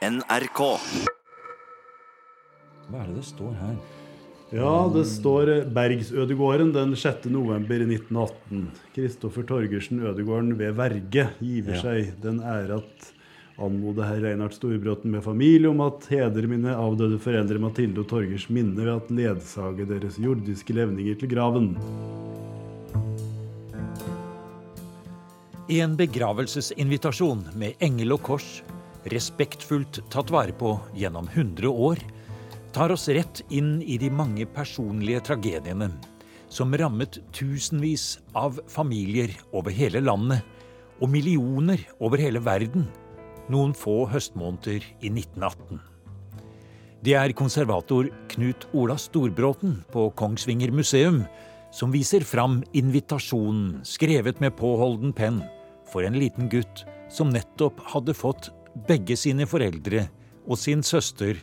NRK. Hva er det det står her? Ja, det står Bergsødegården den 6. november 1918. Kristoffer Torgersen Ødegården ved verge giver Ja. seg den ære at anmode herr Reinhard Storbråten med familie om at heder mine avdøde foreldre Mathilde og Torgers minne ved at ledsage deres jordiske levninger til graven. I En begravelsesinvitasjon med engel og kors, respektfullt tatt vare på gjennom 100 år, tar oss rett inn i de mange personlige tragediene som rammet tusenvis av familier over hele landet og millioner over hele verden noen få høstmåneder i 1918. Det er konservator Knut Ola Storbråten på Kongsvinger museum som viser fram invitasjonen skrevet med påholden penn for en liten gutt som nettopp hadde fått begge sine foreldre og sin søster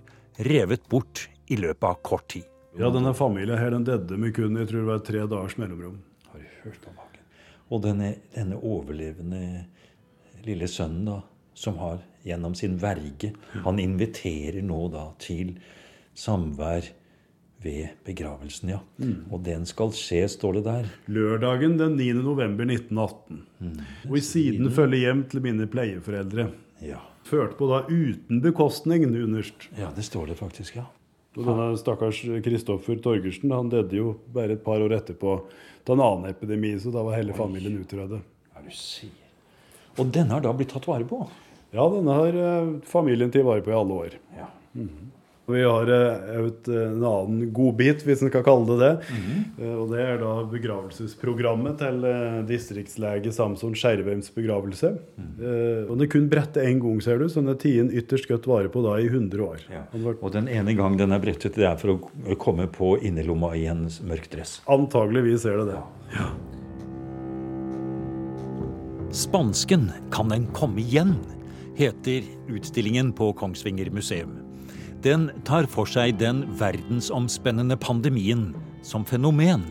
revet bort i løpet av kort tid. Ja, denne familien her, den dedde med kun jeg tror det var tre dagers mellomrom. Har du hørt om Hagen? Og denne, denne overlevende lille sønnen, da, som har gjennom sin verge Han inviterer nå da til samvær ved begravelsen, ja. Og den skal skje, står det der. Lørdagen den 9. november 1918. Og i siden følger hjem til mine pleieforeldre. Ja. Ført på da uten bekostning underst. ja, det står det faktisk, ja. Og denne stakkars Kristoffer Torgersen han døde jo bare et par år etterpå til en annen epidemi, så da var hele familien utryddet. Og denne har da blitt tatt vare på? Ja, denne har eh, familien tatt vare på i alle år. Ja. Og vi har eh, et, eh, en annen godbit, hvis en skal kalle det det. Eh, Og det er da begravelsesprogrammet til distriktslege Samson Skjerveims begravelse. Eh, Og det er kun brettet én gang, ser du, så den er tiden ytterst godt vare på da i 100 år. Ja. Og den ene gang den er brettet, det er for å komme på innerlomma i en mørk dress. Antageligvis er det det. ja. Spansken kan den komme igjen, heter utstillingen på Kongsvinger museum. Den tar for seg den verdensomspennende pandemien som fenomen,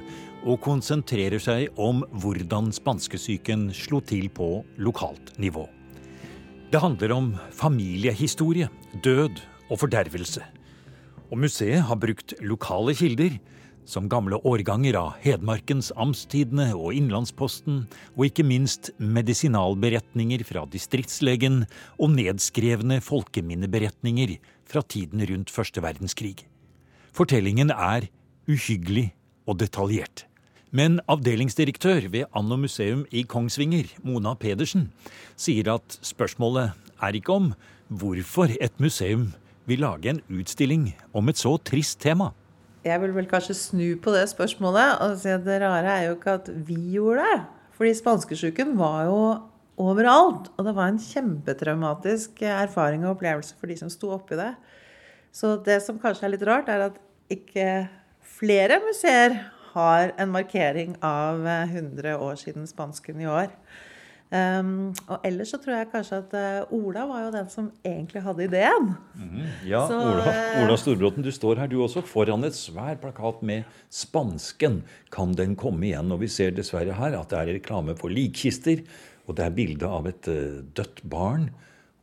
og konsentrerer seg om hvordan spanskesyken slo til på lokalt nivå. Det handler om familiehistorie, død og fordervelse. Og museet har brukt lokale kilder, som gamle årganger av Hedmarkens Amtstidene og Innlandsposten, og ikke minst medisinalberetninger fra distriktslegen og nedskrevne folkeminneberetninger fra tiden rundt første verdenskrig. Fortellingen er uhyggelig og detaljert. Men avdelingsdirektør ved Anno museum i Kongsvinger, Mona Pedersen, sier at spørsmålet er ikke om hvorfor et museum vil lage en utstilling om et så trist tema. Jeg vil vel kanskje snu på det spørsmålet og si at det rare er jo ikke at vi gjorde det. Fordi spanskesjuken var jo overalt. Og det var en kjempetraumatisk erfaring og opplevelse for de som sto oppi det. Så det som kanskje er litt rart, er at ikke flere museer har en markering av 100 år siden spansken i år. Um, og ellers så tror jeg kanskje at uh, Ola var jo den som egentlig hadde ideen. Ja, Så, Ola, eh, Ola Storbråten, du står her du også foran et svær plakat med 'Spansken'. Kan den komme igjen? Og vi ser dessverre her at det er reklame for likkister. Og det er bilde av et eh, dødt barn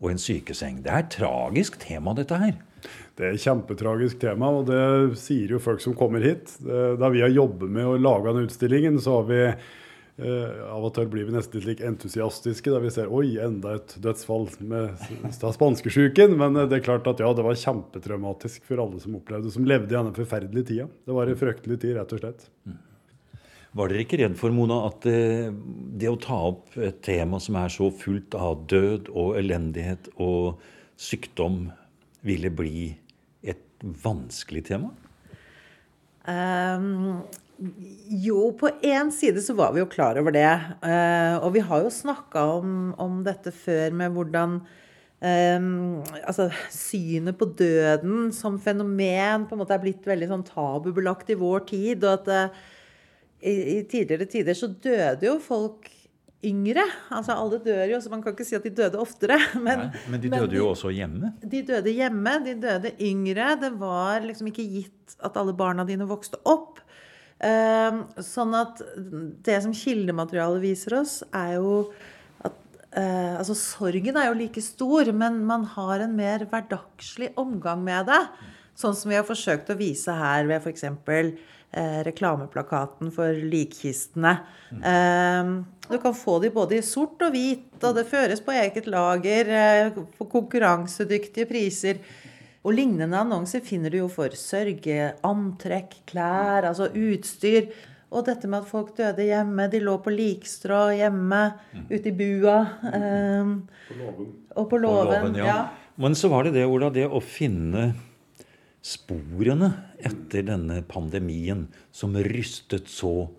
og en sykeseng. Det er et tragisk tema, dette her. Det er et kjempetragisk tema, og det sier jo folk som kommer hit. Da vi har jobbet med å lage den utstillingen, så har vi eh, av og til blir vi nesten litt like entusiastiske da vi ser oi, enda et dødsfall med av spanskesjuken. Men eh, det er klart at ja, det var kjempetraumatisk for alle som opplevde som levde i denne forferdelige tida. Det var en fryktelig tid, rett og slett. Var dere ikke redd for, Mona, at det, det å ta opp et tema som er så fullt av død og elendighet og sykdom, ville bli et vanskelig tema? Um, jo, på én side så var vi jo klar over det. Uh, og vi har jo snakka om, om dette før med hvordan Um, altså, synet på døden som fenomen på en måte er blitt veldig sånn tabubelagt i vår tid. Og at eh, i, i tidligere tider så døde jo folk yngre. Altså alle dør jo, så man kan ikke si at de døde oftere. Men, Nei, men de døde jo også hjemme. de døde hjemme, de døde yngre. Det var liksom ikke gitt at alle barna dine vokste opp. Ehm, sånn at det som kildematerialet viser oss, er jo at uh, Altså, sorgen er jo like stor, men man har en mer hverdagslig omgang med det. Sånn som vi har forsøkt å vise her ved f.eks. Eh, reklameplakaten for likkistene. Eh, du kan få de både i sort og hvit, og det føres på eget lager på konkurransedyktige priser. Og lignende annonser finner du jo for sørge, antrekk, klær, altså utstyr. Og dette med at folk døde hjemme. De lå på likstrå hjemme, ute i bua. Um, På låven. og på låven. Ja. Men så var det det, Ola, det å finne sporene etter denne pandemien som rystet så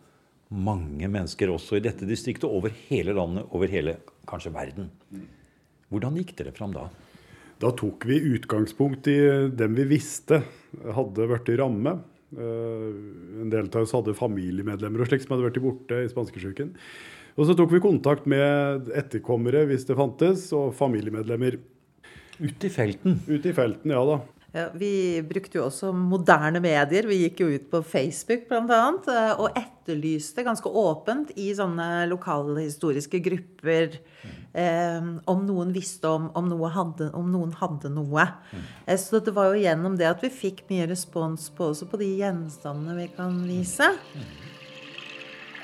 mange mennesker, også i dette distriktet, over hele landet, over hele kanskje verden. Hvordan gikk dere fram da? Da tok vi utgangspunkt i dem vi visste hadde vært i ramme. Eh, En del av oss hadde familiemedlemmer og slik som hadde vært borte i spanskesjuken. Og så tok vi kontakt med etterkommere, hvis det fantes, og familiemedlemmer Ute i felten. ute i felten. Ja da. Ja, vi brukte jo også moderne medier. Vi gikk jo ut på Facebook bl.a. og etterlyste ganske åpent i sånne lokalhistoriske grupper eh, om noen visste om, om, noe hadde, om noen hadde noe. Eh, så det var jo gjennom det at vi fikk mye respons på, også på de gjenstandene vi kan vise.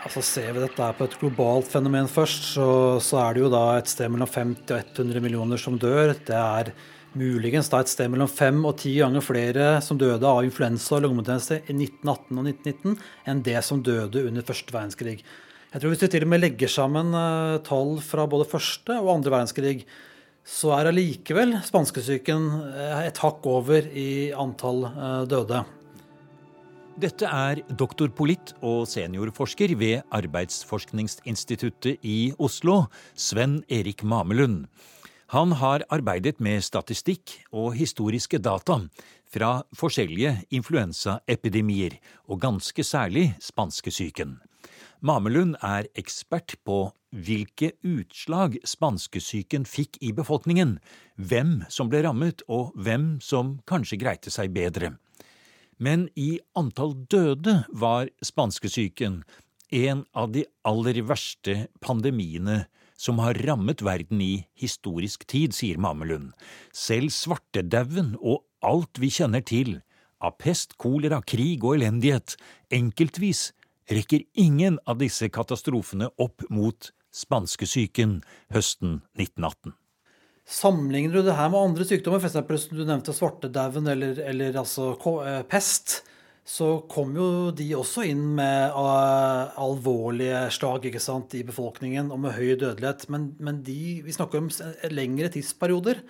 Altså Ser vi dette på et globalt fenomen først, så, så er det jo da et sted mellom 50 og 100 millioner som dør. Det er muligens da et sted mellom fem og ti ganger flere som døde av influensa og lungebetennelse i 1918 og 1919 enn det som døde under første verdenskrig. Jeg tror Hvis vi til og med legger sammen eh, tall fra både første og andre verdenskrig, så er allikevel spanskesyken eh, et hakk over i antall eh, døde. Dette er doktor Polit og seniorforsker ved Arbeidsforskningsinstituttet i Oslo, Sven Erik Mamelund. Han har arbeidet med statistikk og historiske data fra forskjellige influensaepidemier, og ganske særlig spanskesyken. Mamelund er ekspert på hvilke utslag spanskesyken fikk i befolkningen, hvem som ble rammet og hvem som kanskje greite seg bedre. Men i antall døde var spanskesyken en av de aller verste pandemiene som har rammet verden i historisk tid, sier Mamelund. Selv svartedauden og alt vi kjenner til, av pest, kolera, krig og elendighet, enkeltvis rekker ingen av disse katastrofene opp mot spanskesyken høsten 1918. Sammenligner du det her med andre sykdommer, f.eks. du nevnte svartedauden eller, eller altså eh, pest, så kom jo de også inn med eh, alvorlige slag ikke sant, i befolkningen og med høy dødelighet. Men, men de, vi snakker om lengre tidsperioder.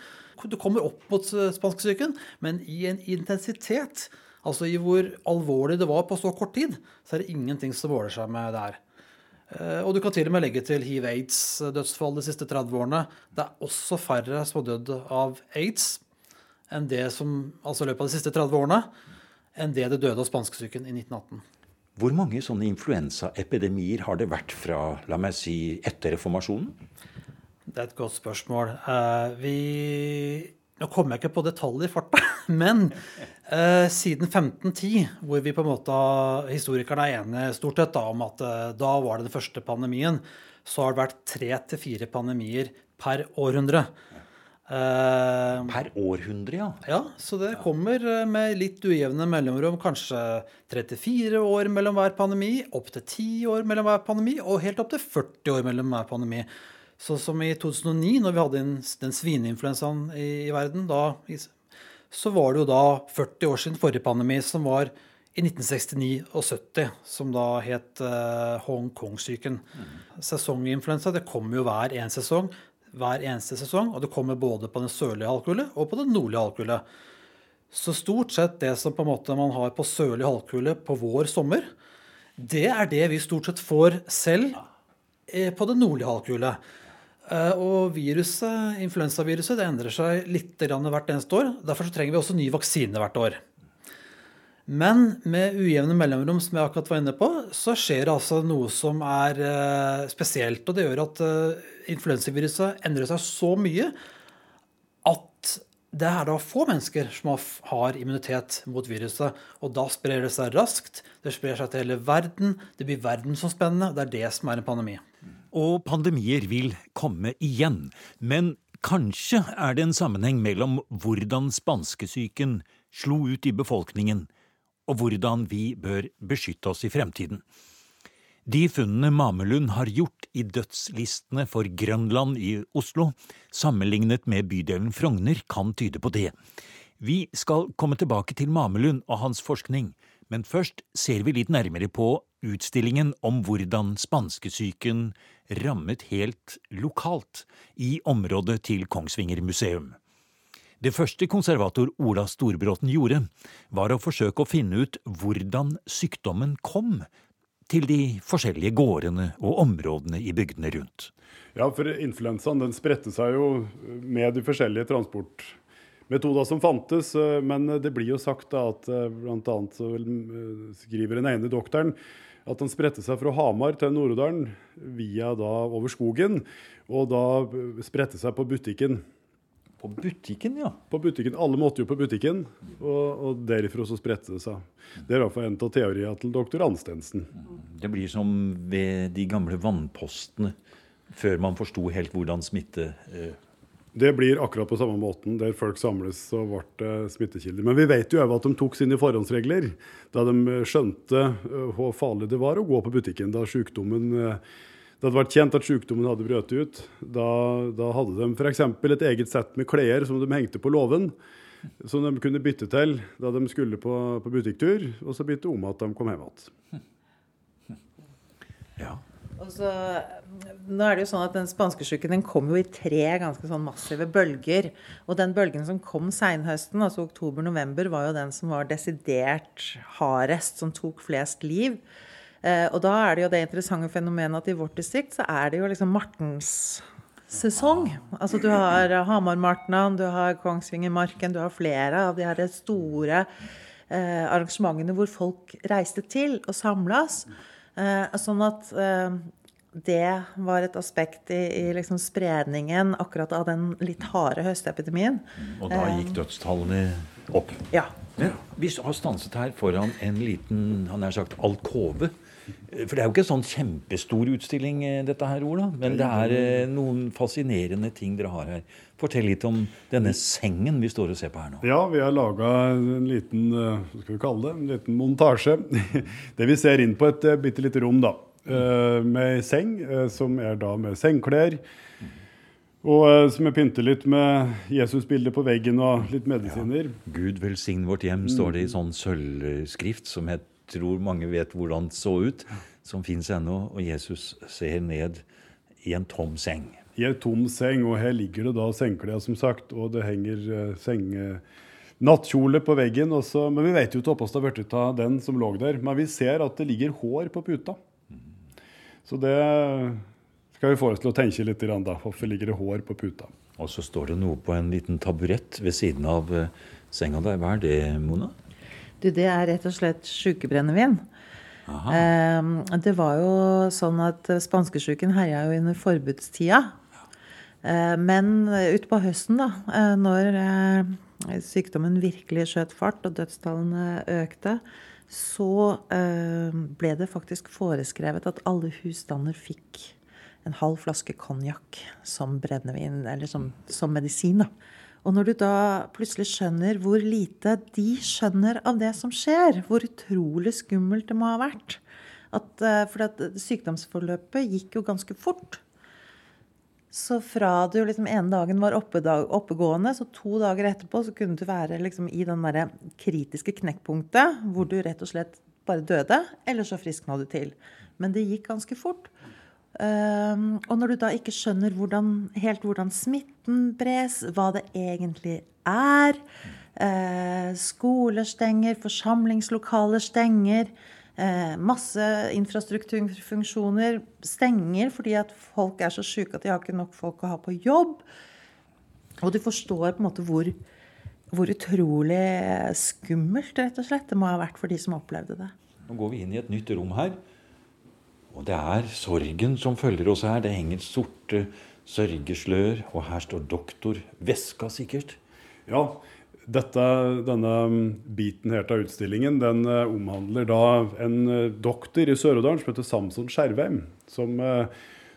Du kommer opp mot eh, spanskesyken, men i en intensitet, altså i hvor alvorlig det var på så kort tid, så er det ingenting som måler seg med det her. Eh, Og du kan til og med legge til hiv-aids-dødsfall de siste 30 årene. Det er også færre som har dødd av aids enn det som, altså i løpet av de siste 30 årene, enn det det døde av spanskesyken i 1918. Hvor mange sånne influensaepidemier har det vært fra la meg si, etter reformasjonen? Det er et godt spørsmål. Eh, vi Nå kommer jeg ikke på detaljer i farta, men eh, siden 1510, hvor vi på en måte historikerne er enige stort sett da, om at eh, da var det den første pandemien, så har det vært tre til fire pandemier per århundre. Eh, Per århundre, ja. ja, så det kommer eh, med litt ujevne mellomrom. Kanskje 34 år mellom hver pandemi, opptil 10 år mellom hver pandemi, og helt opp til 40 år mellom hver pandemi. Så som i 2009, når vi hadde den, svineinfluensaen i, i verden, da, så var det jo da 40 år siden forrige pandemi, som var i 1969 og 70, som da het uh, Hongkong-syken. Sesonginfluensa det kommer jo hver en sesong, hver eneste sesong, og det kommer både på den sørlige halvkule og på den nordlige halvkule. Så stort sett det som på en måte man har på sørlig halvkule på vår sommer, det er det vi stort sett får selv eh, på den nordlige halvkule. Eh, Og viruset, influensaviruset det endrer seg litt hvert eneste år. Derfor trenger vi også ny vaksine hvert år. Men med ujevne mellomrom, som jeg akkurat var inne på, så skjer det altså noe som er eh, spesielt. Og det gjør at eh, influensaviruset endrer seg så mye at det er da få mennesker som har, immunitet mot viruset. Og da sprer det seg raskt. Det sprer seg til hele verden. Det blir verdensomspennende. Det er det som er en pandemi. Og pandemier vil komme igjen. Men kanskje er det en sammenheng mellom hvordan spanskesyken slo ut i befolkningen, og hvordan vi bør beskytte oss i fremtiden. De funnene Mamelund har gjort i dødslistene for Grønland i Oslo, sammenlignet med bydelen Frogner, kan tyde på det. Vi skal komme tilbake til Mamelund og hans forskning, men først ser vi litt nærmere på utstillingen om hvordan spanskesyken rammet helt lokalt i området til Kongsvinger museum. Det første konservator Ola Storbråten gjorde, var å forsøke å finne ut hvordan sykdommen kom til de forskjellige gårdene og områdene i bygdene rundt. Ja, for influensaen den spredte seg jo med de forskjellige transportmetoder som fantes. Men det blir jo sagt da at bl.a. skriver den ene doktoren at den spredte seg fra Hamar til Nord-Odalen over skogen, og da spredte seg på butikken. På butikken, ja. På butikken. Alle måtte jo på butikken, og, og derifra så spredte det seg. Det er i hvert fall en av teoriene til doktor Anstensen. Det blir som ved de gamle vannpostene, før man forsto helt hvordan smitte eh. Det blir akkurat på samme måten. Der folk samles, så ble det smittekilder. Men vi vet jo òg at de tok sine forhåndsregler da de skjønte eh, hvor farlig det var å gå på butikken. Da sykdommen eh, det hadde vært kjent at sykdommen hadde brøt ut. Da, da hadde de f.eks. et eget sett med klær som de hengte på låven, som de kunne bytte til da de skulle på, på butikktur, og så bytte om at de kom hjem igjen. Ja. Og så, nå er det jo sånn at Den spanskesjuken den kom jo i tre ganske sånn massive bølger. Og den bølgen som kom seinhøsten, altså oktober-november, var jo den som var desidert hardest, som tok flest liv. Eh, og da er det jo det interessante fenomenet at i vårt distrikt så er det jo liksom Martens sesong. Altså du har Hamar-Martnan, du har Kongsvingermarken, du har flere av de her store eh, arrangementene hvor folk reiste til og samlas. Eh, sånn at eh, det var et aspekt i, i liksom spredningen akkurat av den litt harde høstepidemien. Og da gikk dødstallene opp. Ja. Men vi har stanset her foran en liten han har sagt, alkove. For det er jo ikke en sånn kjempestor utstilling, eh, dette her, Ola. Men det er eh, noen fascinerende ting dere har her. Fortell litt om denne sengen vi står og ser på her nå. Ja, vi har laga en liten eh, hva skal vi kalle det, en liten montasje. Det vi ser inn på et bitte lite rom, da. Med seng, som er da med sengeklær. Og som jeg pynter litt med Jesus-bilde på veggen og litt medisiner. Ja. Gud velsign vårt hjem, står det i sånn sølvskrift som jeg tror mange vet hvordan det så ut, som fins ennå. Og Jesus ser ned i en tom seng. I en tom seng, og her ligger det da sengeklær, som sagt, og det henger uh, senge... Nattkjole på veggen, også, men vi vet jo ikke hvordan det har blitt av den som lå der. Men vi ser at det ligger hår på puta. Så det skal vi få oss til å tenke litt i da. Hvorfor ligger det hår på puta? Og så står det noe på en liten taburett ved siden av uh, senga der. Hva er det, Mona? Du, det er rett og slett sjukebrennevin. Eh, det var jo sånn at spanskesjuken herja jo under forbudstida. Eh, men utpå høsten, da, eh, når eh, sykdommen virkelig skjøt fart og dødstallene økte, så eh, ble det faktisk foreskrevet at alle husstander fikk en halv flaske konjakk som brennevin, eller som, som medisin. da. Og når du da plutselig skjønner hvor lite de skjønner av det som skjer, hvor utrolig skummelt det må ha vært at, eh, For at sykdomsforløpet gikk jo ganske fort. Så fra du liksom ene dagen var oppegående, så to dager etterpå så kunne du være liksom i den derre kritiske knekkpunktet hvor du rett og slett bare døde, eller så friskna du til. Men det gikk ganske fort. Um, og når du da ikke skjønner hvordan, helt hvordan smitten bres, hva det egentlig er uh, Skoler stenger, forsamlingslokaler stenger. Uh, masse infrastrukturfunksjoner stenger fordi at folk er så syke at de har ikke nok folk å ha på jobb. Og du forstår på en måte hvor, hvor utrolig skummelt rett og slett det må ha vært for de som opplevde det. Nå går vi inn i et nytt rom her. Og det er sorgen som følger oss her. Det henger sorte sørgeslør, og her står doktor Veska, sikkert. Ja, dette, denne biten her av utstillingen den uh, omhandler da en uh, doktor i Sør-Odalen som heter Samson Skjervheim. Som, uh,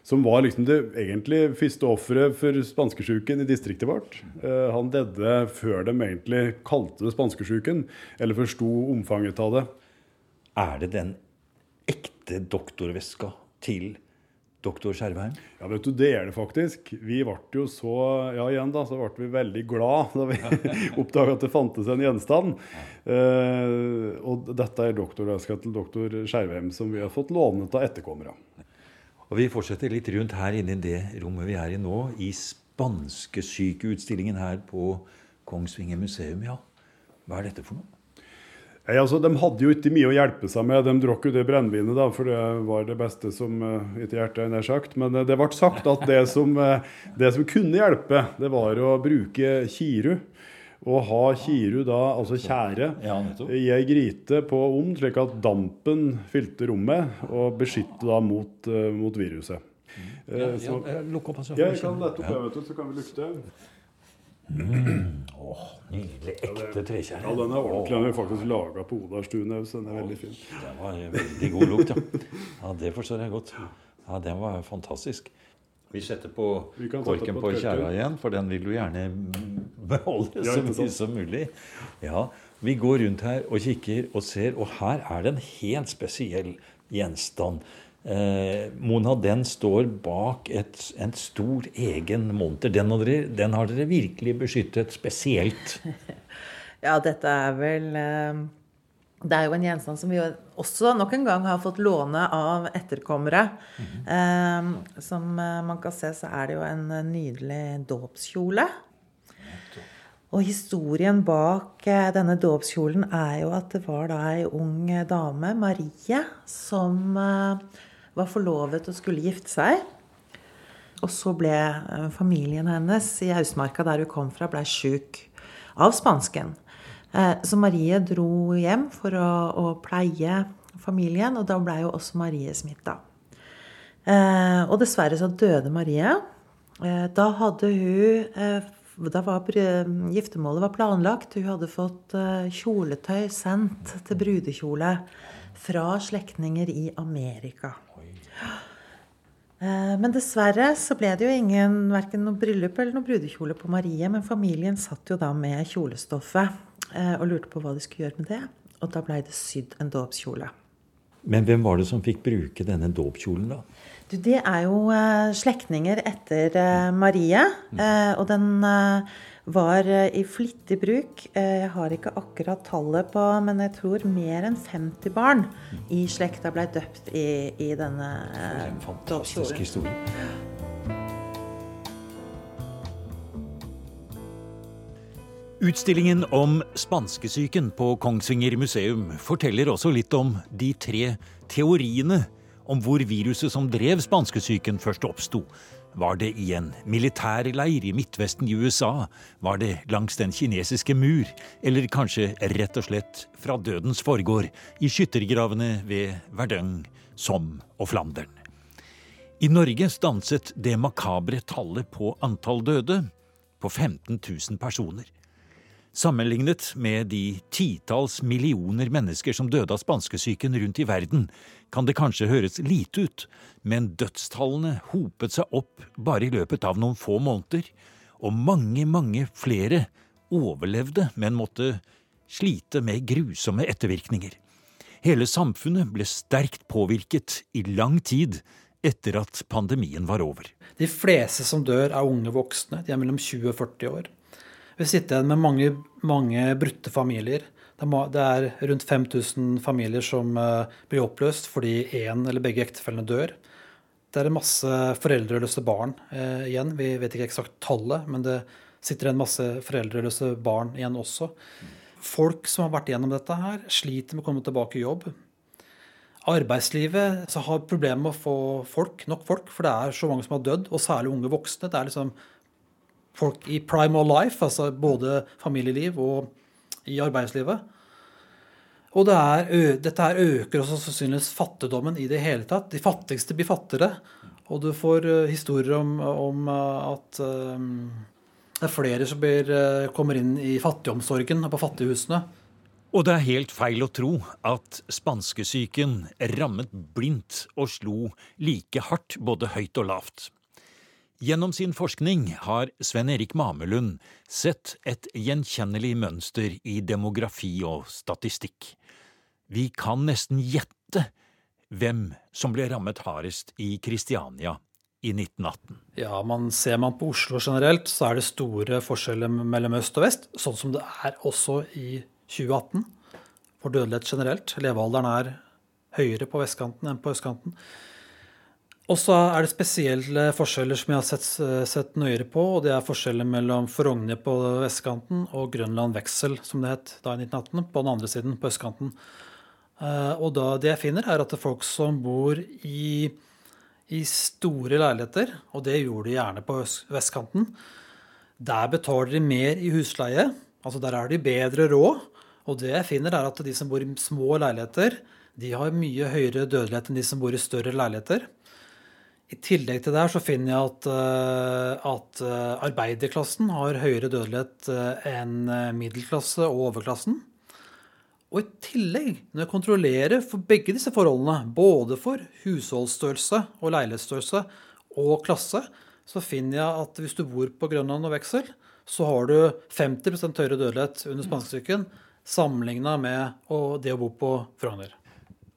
som var liksom det egentlig første offeret for spanskesjuken i distriktet vårt. Eh, han døde før de egentlig kalte det spanskesjuken, eller forsto omfanget av det. Er det den ekte doktorveska til doktor Skjervheim? Ja, vet du, det er det faktisk. Vi ble jo så Ja, igjen da, så ble vi veldig glad da vi oppdaga at det fantes en gjenstand. Uh, og dette er doktorveska til doktor Skjervheim, som vi har fått lånet av etterkommere. Og Vi fortsetter litt rundt her inne i det rommet vi er i nå, i spanskesykeutstillingen her på Kongsvinger museum. Ja, hva er dette for noe? Nei, altså, De hadde jo ikke mye å hjelpe seg med. De drakk jo det brennevinet, da, for det var det beste som uh, ikke hjertet nær sagt. Men uh, det ble sagt at det som, uh, det som, kunne hjelpe, det var å bruke kiru. Og ha kiru, da, altså tjære, ja, i ei gryte på ovn, slik at dampen fylte rommet og beskytte da mot, mot viruset. Mm. Ja, ja, lukk opp, altså. Ja, jeg kan lette opp, vet du, så kan vi lukte. Mm. Oh, nydelig. Ekte trekjerre. Ja, den er ordentlig. Den er faktisk laga på Odarstuen òg, så den er veldig fin. Den var veldig god lukt, ja. ja. Det forstår jeg godt. Ja, Den var fantastisk. Vi setter på Vi korken på, på kjerra igjen, for den vil du gjerne beholde ja, så mye som mulig. Ja, Vi går rundt her og kikker og ser, og her er det en helt spesiell gjenstand. Eh, Mona, den står bak et, en stor egen monter. Den, dere, den, har dere virkelig beskyttet spesielt. ja, dette er vel eh, Det er jo en gjenstand som vi også nok en gang har fått låne av etterkommere. Mm -hmm. eh, som eh, man kan se, så er det jo en nydelig dåpskjole. Og historien bak eh, denne dåpskjolen er jo at det var da ei ung dame, Marie, som eh, var forlovet og skulle gifte seg. Og så ble eh, familien hennes i Hausmarka, der hun kom fra, ble sjuk av spansken. Eh, så Marie dro hjem for å, å pleie familien, og da ble jo også Marie smitta. Eh, og dessverre så døde Marie. Da hadde hun da var giftermålet var planlagt. Hun hadde fått kjoletøy sendt til brudekjole fra slektninger i Amerika. Eh, men dessverre så ble det jo ingen verken noe bryllup eller noe brudekjole på Marie. Men familien satt jo da med kjolestoffet eh, og lurte på hva de skulle gjøre med det. Og da blei det sydd en dåpskjole. Men hvem var det som fikk bruke denne dåpskjolen, da? Du, det er jo uh, slektninger etter Marie. Uh, og den var eh, i flittig bruk. Eh, jeg har ikke akkurat tallet på, men jeg tror mer enn 50 barn i slekta ble døpt i, i denne For en fantastisk historie. Utstillingen om spanskesyken på Kongsvinger museum forteller også litt om de tre teoriene om hvor viruset som drev spanskesyken først oppsto, var det i en militærleir i Midtvesten i USA? Var det langs den kinesiske mur? Eller kanskje rett og slett fra dødens forgård, i skyttergravene ved Verdun, Somme og Flandern? I Norge stanset det makabre tallet på antall døde på 15 000 personer. Sammenlignet med de titalls millioner mennesker som døde av spanskesyken rundt i verden, kan det kanskje høres lite ut, men dødstallene hopet seg opp bare i løpet av noen få måneder, og mange, mange flere overlevde, men måtte slite med grusomme ettervirkninger. Hele samfunnet ble sterkt påvirket i lang tid etter at pandemien var over. De fleste som dør, er unge voksne. De er mellom 20 og 40 år. Vi sitter igjen med mange, mange brutte familier. Det er rundt 5000 familier som eh, blir oppløst fordi én eller begge ektefellene dør. Det er en masse foreldreløse barn eh, igjen. Vi vet ikke eksakt tallet, men det sitter en masse foreldreløse barn igjen også. Folk som har vært gjennom dette her, sliter med å komme tilbake i jobb. Arbeidslivet har problemer med å få folk, nok folk, for det er så mange som har dødd, og særlig unge voksne. Det er liksom folk i prime of life, altså både familieliv og i arbeidslivet. Og det er, dette her øker også sannsynligvis fattigdommen i det hele tatt. De fattigste blir fattigere. Og du får historier om, om at um, det er flere som blir, kommer inn i fattigomsorgen på fattighusene. Og det er helt feil å tro at spanskesyken rammet blindt og slo like hardt både høyt og lavt. Gjennom sin forskning har Sven Erik Mamelund sett et gjenkjennelig mønster i demografi og statistikk. Vi kan nesten gjette hvem som ble rammet hardest i Kristiania i 1918. Ja, man Ser man på Oslo generelt, så er det store forskjeller mellom øst og vest, sånn som det er også i 2018 for dødelighet generelt. Levealderen er høyere på vestkanten enn på østkanten. Og så er det spesielle forskjeller som jeg har sett, sett, nøyere på. og Det er forskjeller mellom Frogner på vestkanten og Grønland Veksel, som det het da i 1918, på den andre siden, på østkanten. Eh, og da det jeg finner, er at folk som bor i, i store leiligheter, og det gjorde de gjerne på vestkanten, der betaler de mer i husleie. Altså der er de bedre råd. Og det jeg finner, er at de som bor i små leiligheter, de har mye høyere dødelighet enn de som bor i større leiligheter. I tillegg til det her så finner jeg at, eh, at eh, arbeiderklassen har høyere dødelighet eh, enn middelklasse og overklassen. Og i tillegg, når jeg kontrollerer for begge disse forholdene, både for husholdsstørrelse og leilighetsstørrelse og klasse, så finner jeg at hvis du bor på Grønland og Veksel, så har du 50% høyere dødelighet under spanskesyken sammenligna med det å bo på Frogner.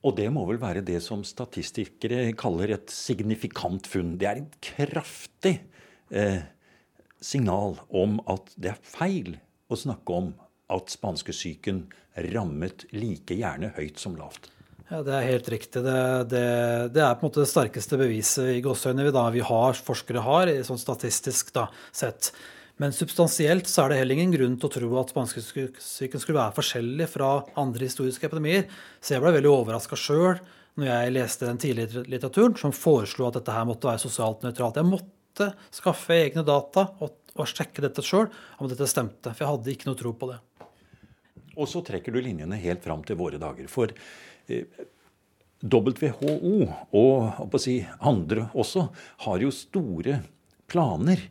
Og det må vel være det som statistikere kaller et signifikant funn. Det er et kraftig eh, signal om at det er feil å snakke om at spanskesyken rammet like gjerne høyt som lavt. Ja, Det er helt riktig. Det, det, det er på en måte det sterkeste beviset i gåseøynene vi, vi har, forskere har, sånn statistisk da, sett. Men substansielt så er det heller ingen grunn til å tro at spanskesyken skulle være forskjellig fra andre historiske epidemier. Så jeg ble veldig overraska sjøl når jeg leste den tidligere litteraturen som foreslo at dette her måtte være sosialt nøytralt. Jeg måtte skaffe egne data og, og sjekke dette sjøl om dette stemte. For jeg hadde ikke noe tro på det. Og så trekker du linjene helt fram til våre dager. For eh, WHO og si, andre også har jo store planer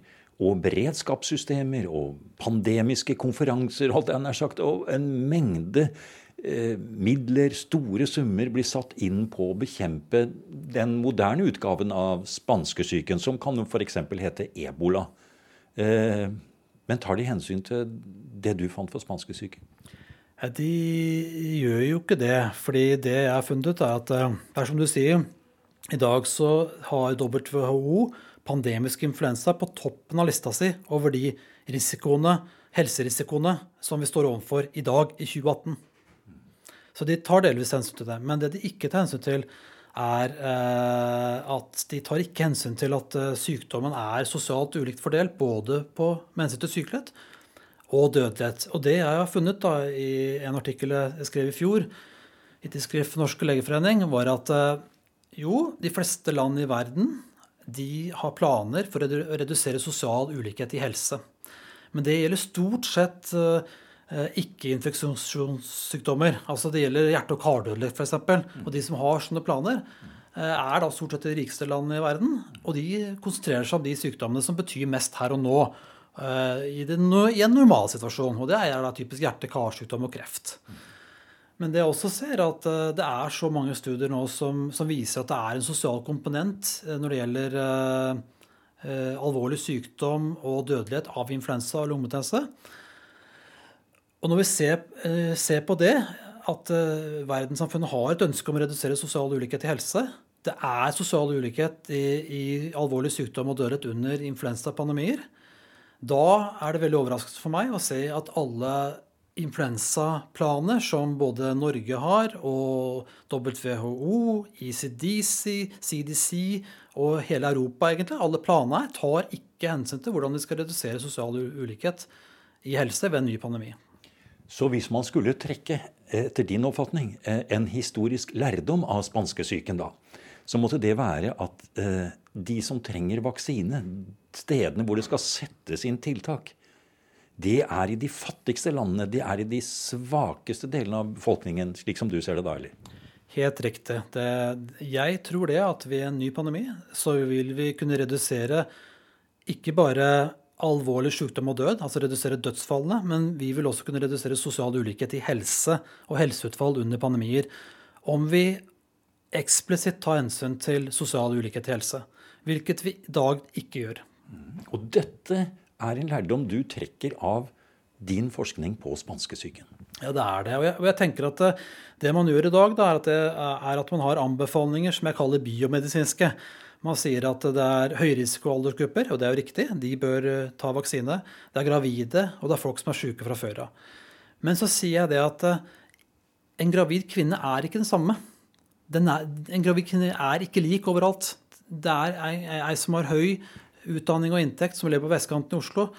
og beredskapssystemer og pandemiske konferanser holdt jeg nær sagt, og en mengde eh, midler, store summer, blir satt inn på å bekjempe den moderne utgaven av spanskesyken, som kan f.eks. hete ebola. Eh, men tar de hensyn til det du fant for spanskesyken? De gjør jo ikke det. fordi det jeg har funnet ut, er at eh, det er som du sier, i dag så har WHO pandemisk influensa på toppen av lista si over de risikoene, helserisikoene som vi står overfor i dag, i 2018. Så de tar delvis hensyn til det. Men det de ikke tar hensyn til, er eh, at de tar ikke hensyn til at eh, sykdommen er sosialt ulikt fordelt, både på mennesker til sykelighet og dødelighet. Og det jeg har funnet da, i en artikkel jeg skrev i fjor i Tidsskrift Norske legeforening, var at eh, jo, de fleste land i verden de har planer for å redusere sosial ulikhet i helse. Men det gjelder stort sett eh, ikke-infeksjonssykdommer. Altså det gjelder hjerte- og kardødelighet f.eks. Og de som har sånne planer, eh, er da stort sett de rikeste landene i verden. Og de konsentrerer seg om de sykdommene som betyr mest her og nå. Eh, I, en normalsituasjon. Og det er da typisk hjerte-karsykdom og kreft. Men det jeg også ser, er at eh, det er så mange studier nå som, som viser at det er en sosial komponent eh, når det gjelder uh, uh, alvorlig sykdom og dødelighet av influensa og lungebetennelse. Og når vi ser, uh, ser på det, at verdenssamfunnet har et ønske om å redusere sosial ulikhet i helse Det er sosial ulikhet i, i alvorlig sykdom og dødelighet under influensapandemier. Da er det veldig overraskende for meg å se at alle influensaplaner som både Norge har, og WHO, ECDC, CDC og hele Europa, egentlig, alle planene tar ikke hensyn til hvordan de skal redusere sosial ulikhet i helse ved en ny pandemi. Så hvis man skulle trekke, etter din oppfatning, eh, en historisk lærdom av spanskesyken, da, så måtte det være at eh, de som trenger vaksine, stedene hvor det skal settes inn tiltak, det er i de fattigste landene. Det er i de svakeste delene av befolkningen, slik som du ser det da, eller? Helt riktig. Det, jeg tror det at ved en ny pandemi så vil vi kunne redusere ikke bare alvorlig sykdom og død, altså redusere dødsfallene, men vi vil også kunne redusere sosial ulikhet i helse og helseutfall under pandemier. Om vi eksplisitt tar hensyn til sosial ulikhet i helse, hvilket vi i dag ikke gjør. Og dette er en lærdom du trekker av din forskning på spanskesyken. Ja, det er det. Og jeg, og jeg tenker at det, det, man gjør i dag, da, er, at det, er at man har anbefalinger som jeg kaller biomedisinske. Man sier at det er høyrisikoaldersgrupper, og det er jo riktig, de bør eh, ta vaksine. Det er gravide, og det er folk som er syke fra før av. Men så sier jeg det at eh, en gravid kvinne er ikke den samme. Den er, en gravid kvinne er ikke lik overalt. Det er ei som har høy utdanning og inntekt, som lever på vestkanten i Oslo,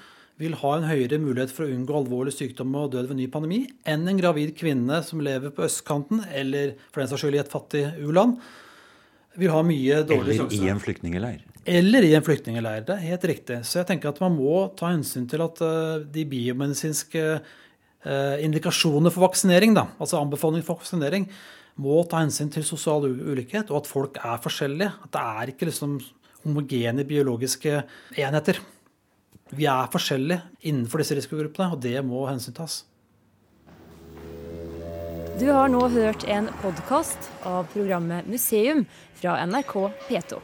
vil ha en høyere mulighet for å unngå alvorlig sykdom og død ved ny pandemi enn en gravid kvinne som lever på østkanten, eller for den saks skyld i et fattig u-land vil ha mye dårlig sjanse. Eller i en flyktningeleir. Eller i en flyktningeleir. Det er helt riktig. Så jeg tenker at man må ta hensyn til at uh, de biomedisinske uh, indikasjonene for vaksinering, da, altså anbefalinger for vaksinering, må ta hensyn til sosial ulikhet, og at folk er forskjellige. At det er ikke liksom homogene biologiske enheter. Vi er forskjellige innenfor disse risikogruppene, og det må hensyntas. Du har nå hørt en podkast av programmet Museum fra NRK P2.